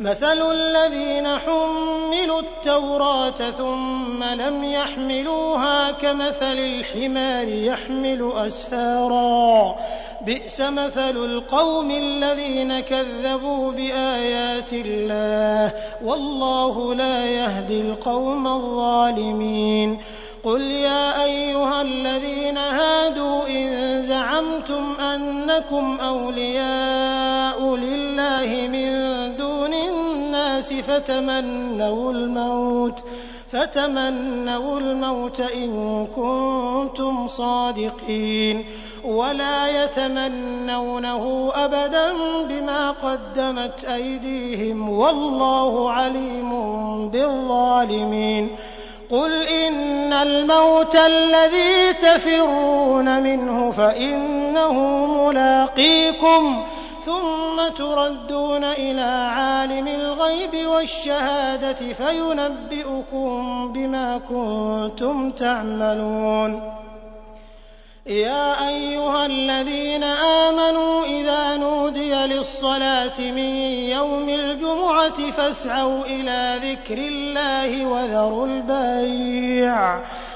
مثل الذين حملوا التوراة ثم لم يحملوها كمثل الحمار يحمل أسفارا. بئس مثل القوم الذين كذبوا بآيات الله. والله لا يهدي القوم الظالمين. قل يا أيها الذين هادوا إن زعمتم أنكم أولياء لله من دون الناس فتمنوا الموت إن كنتم صادقين. ولا يتمنونه أبدا بما قدمت أيديهم والله عليم بالظالمين. قل إن الموت الذي تفرون منه فإنه ملاقيكم ثم تردون إلى عالم الغيب والشهادة فينبئكم بما كنتم تعملون يا أيها الذين آمنوا إذا نودي للصلاة من يوم الجمعة فاسعوا إلى ذكر الله وذروا البيع.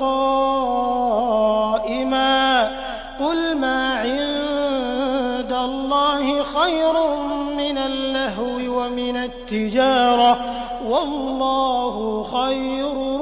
قائما قل ما عند الله خير من اللهو ومن التجارة والله خير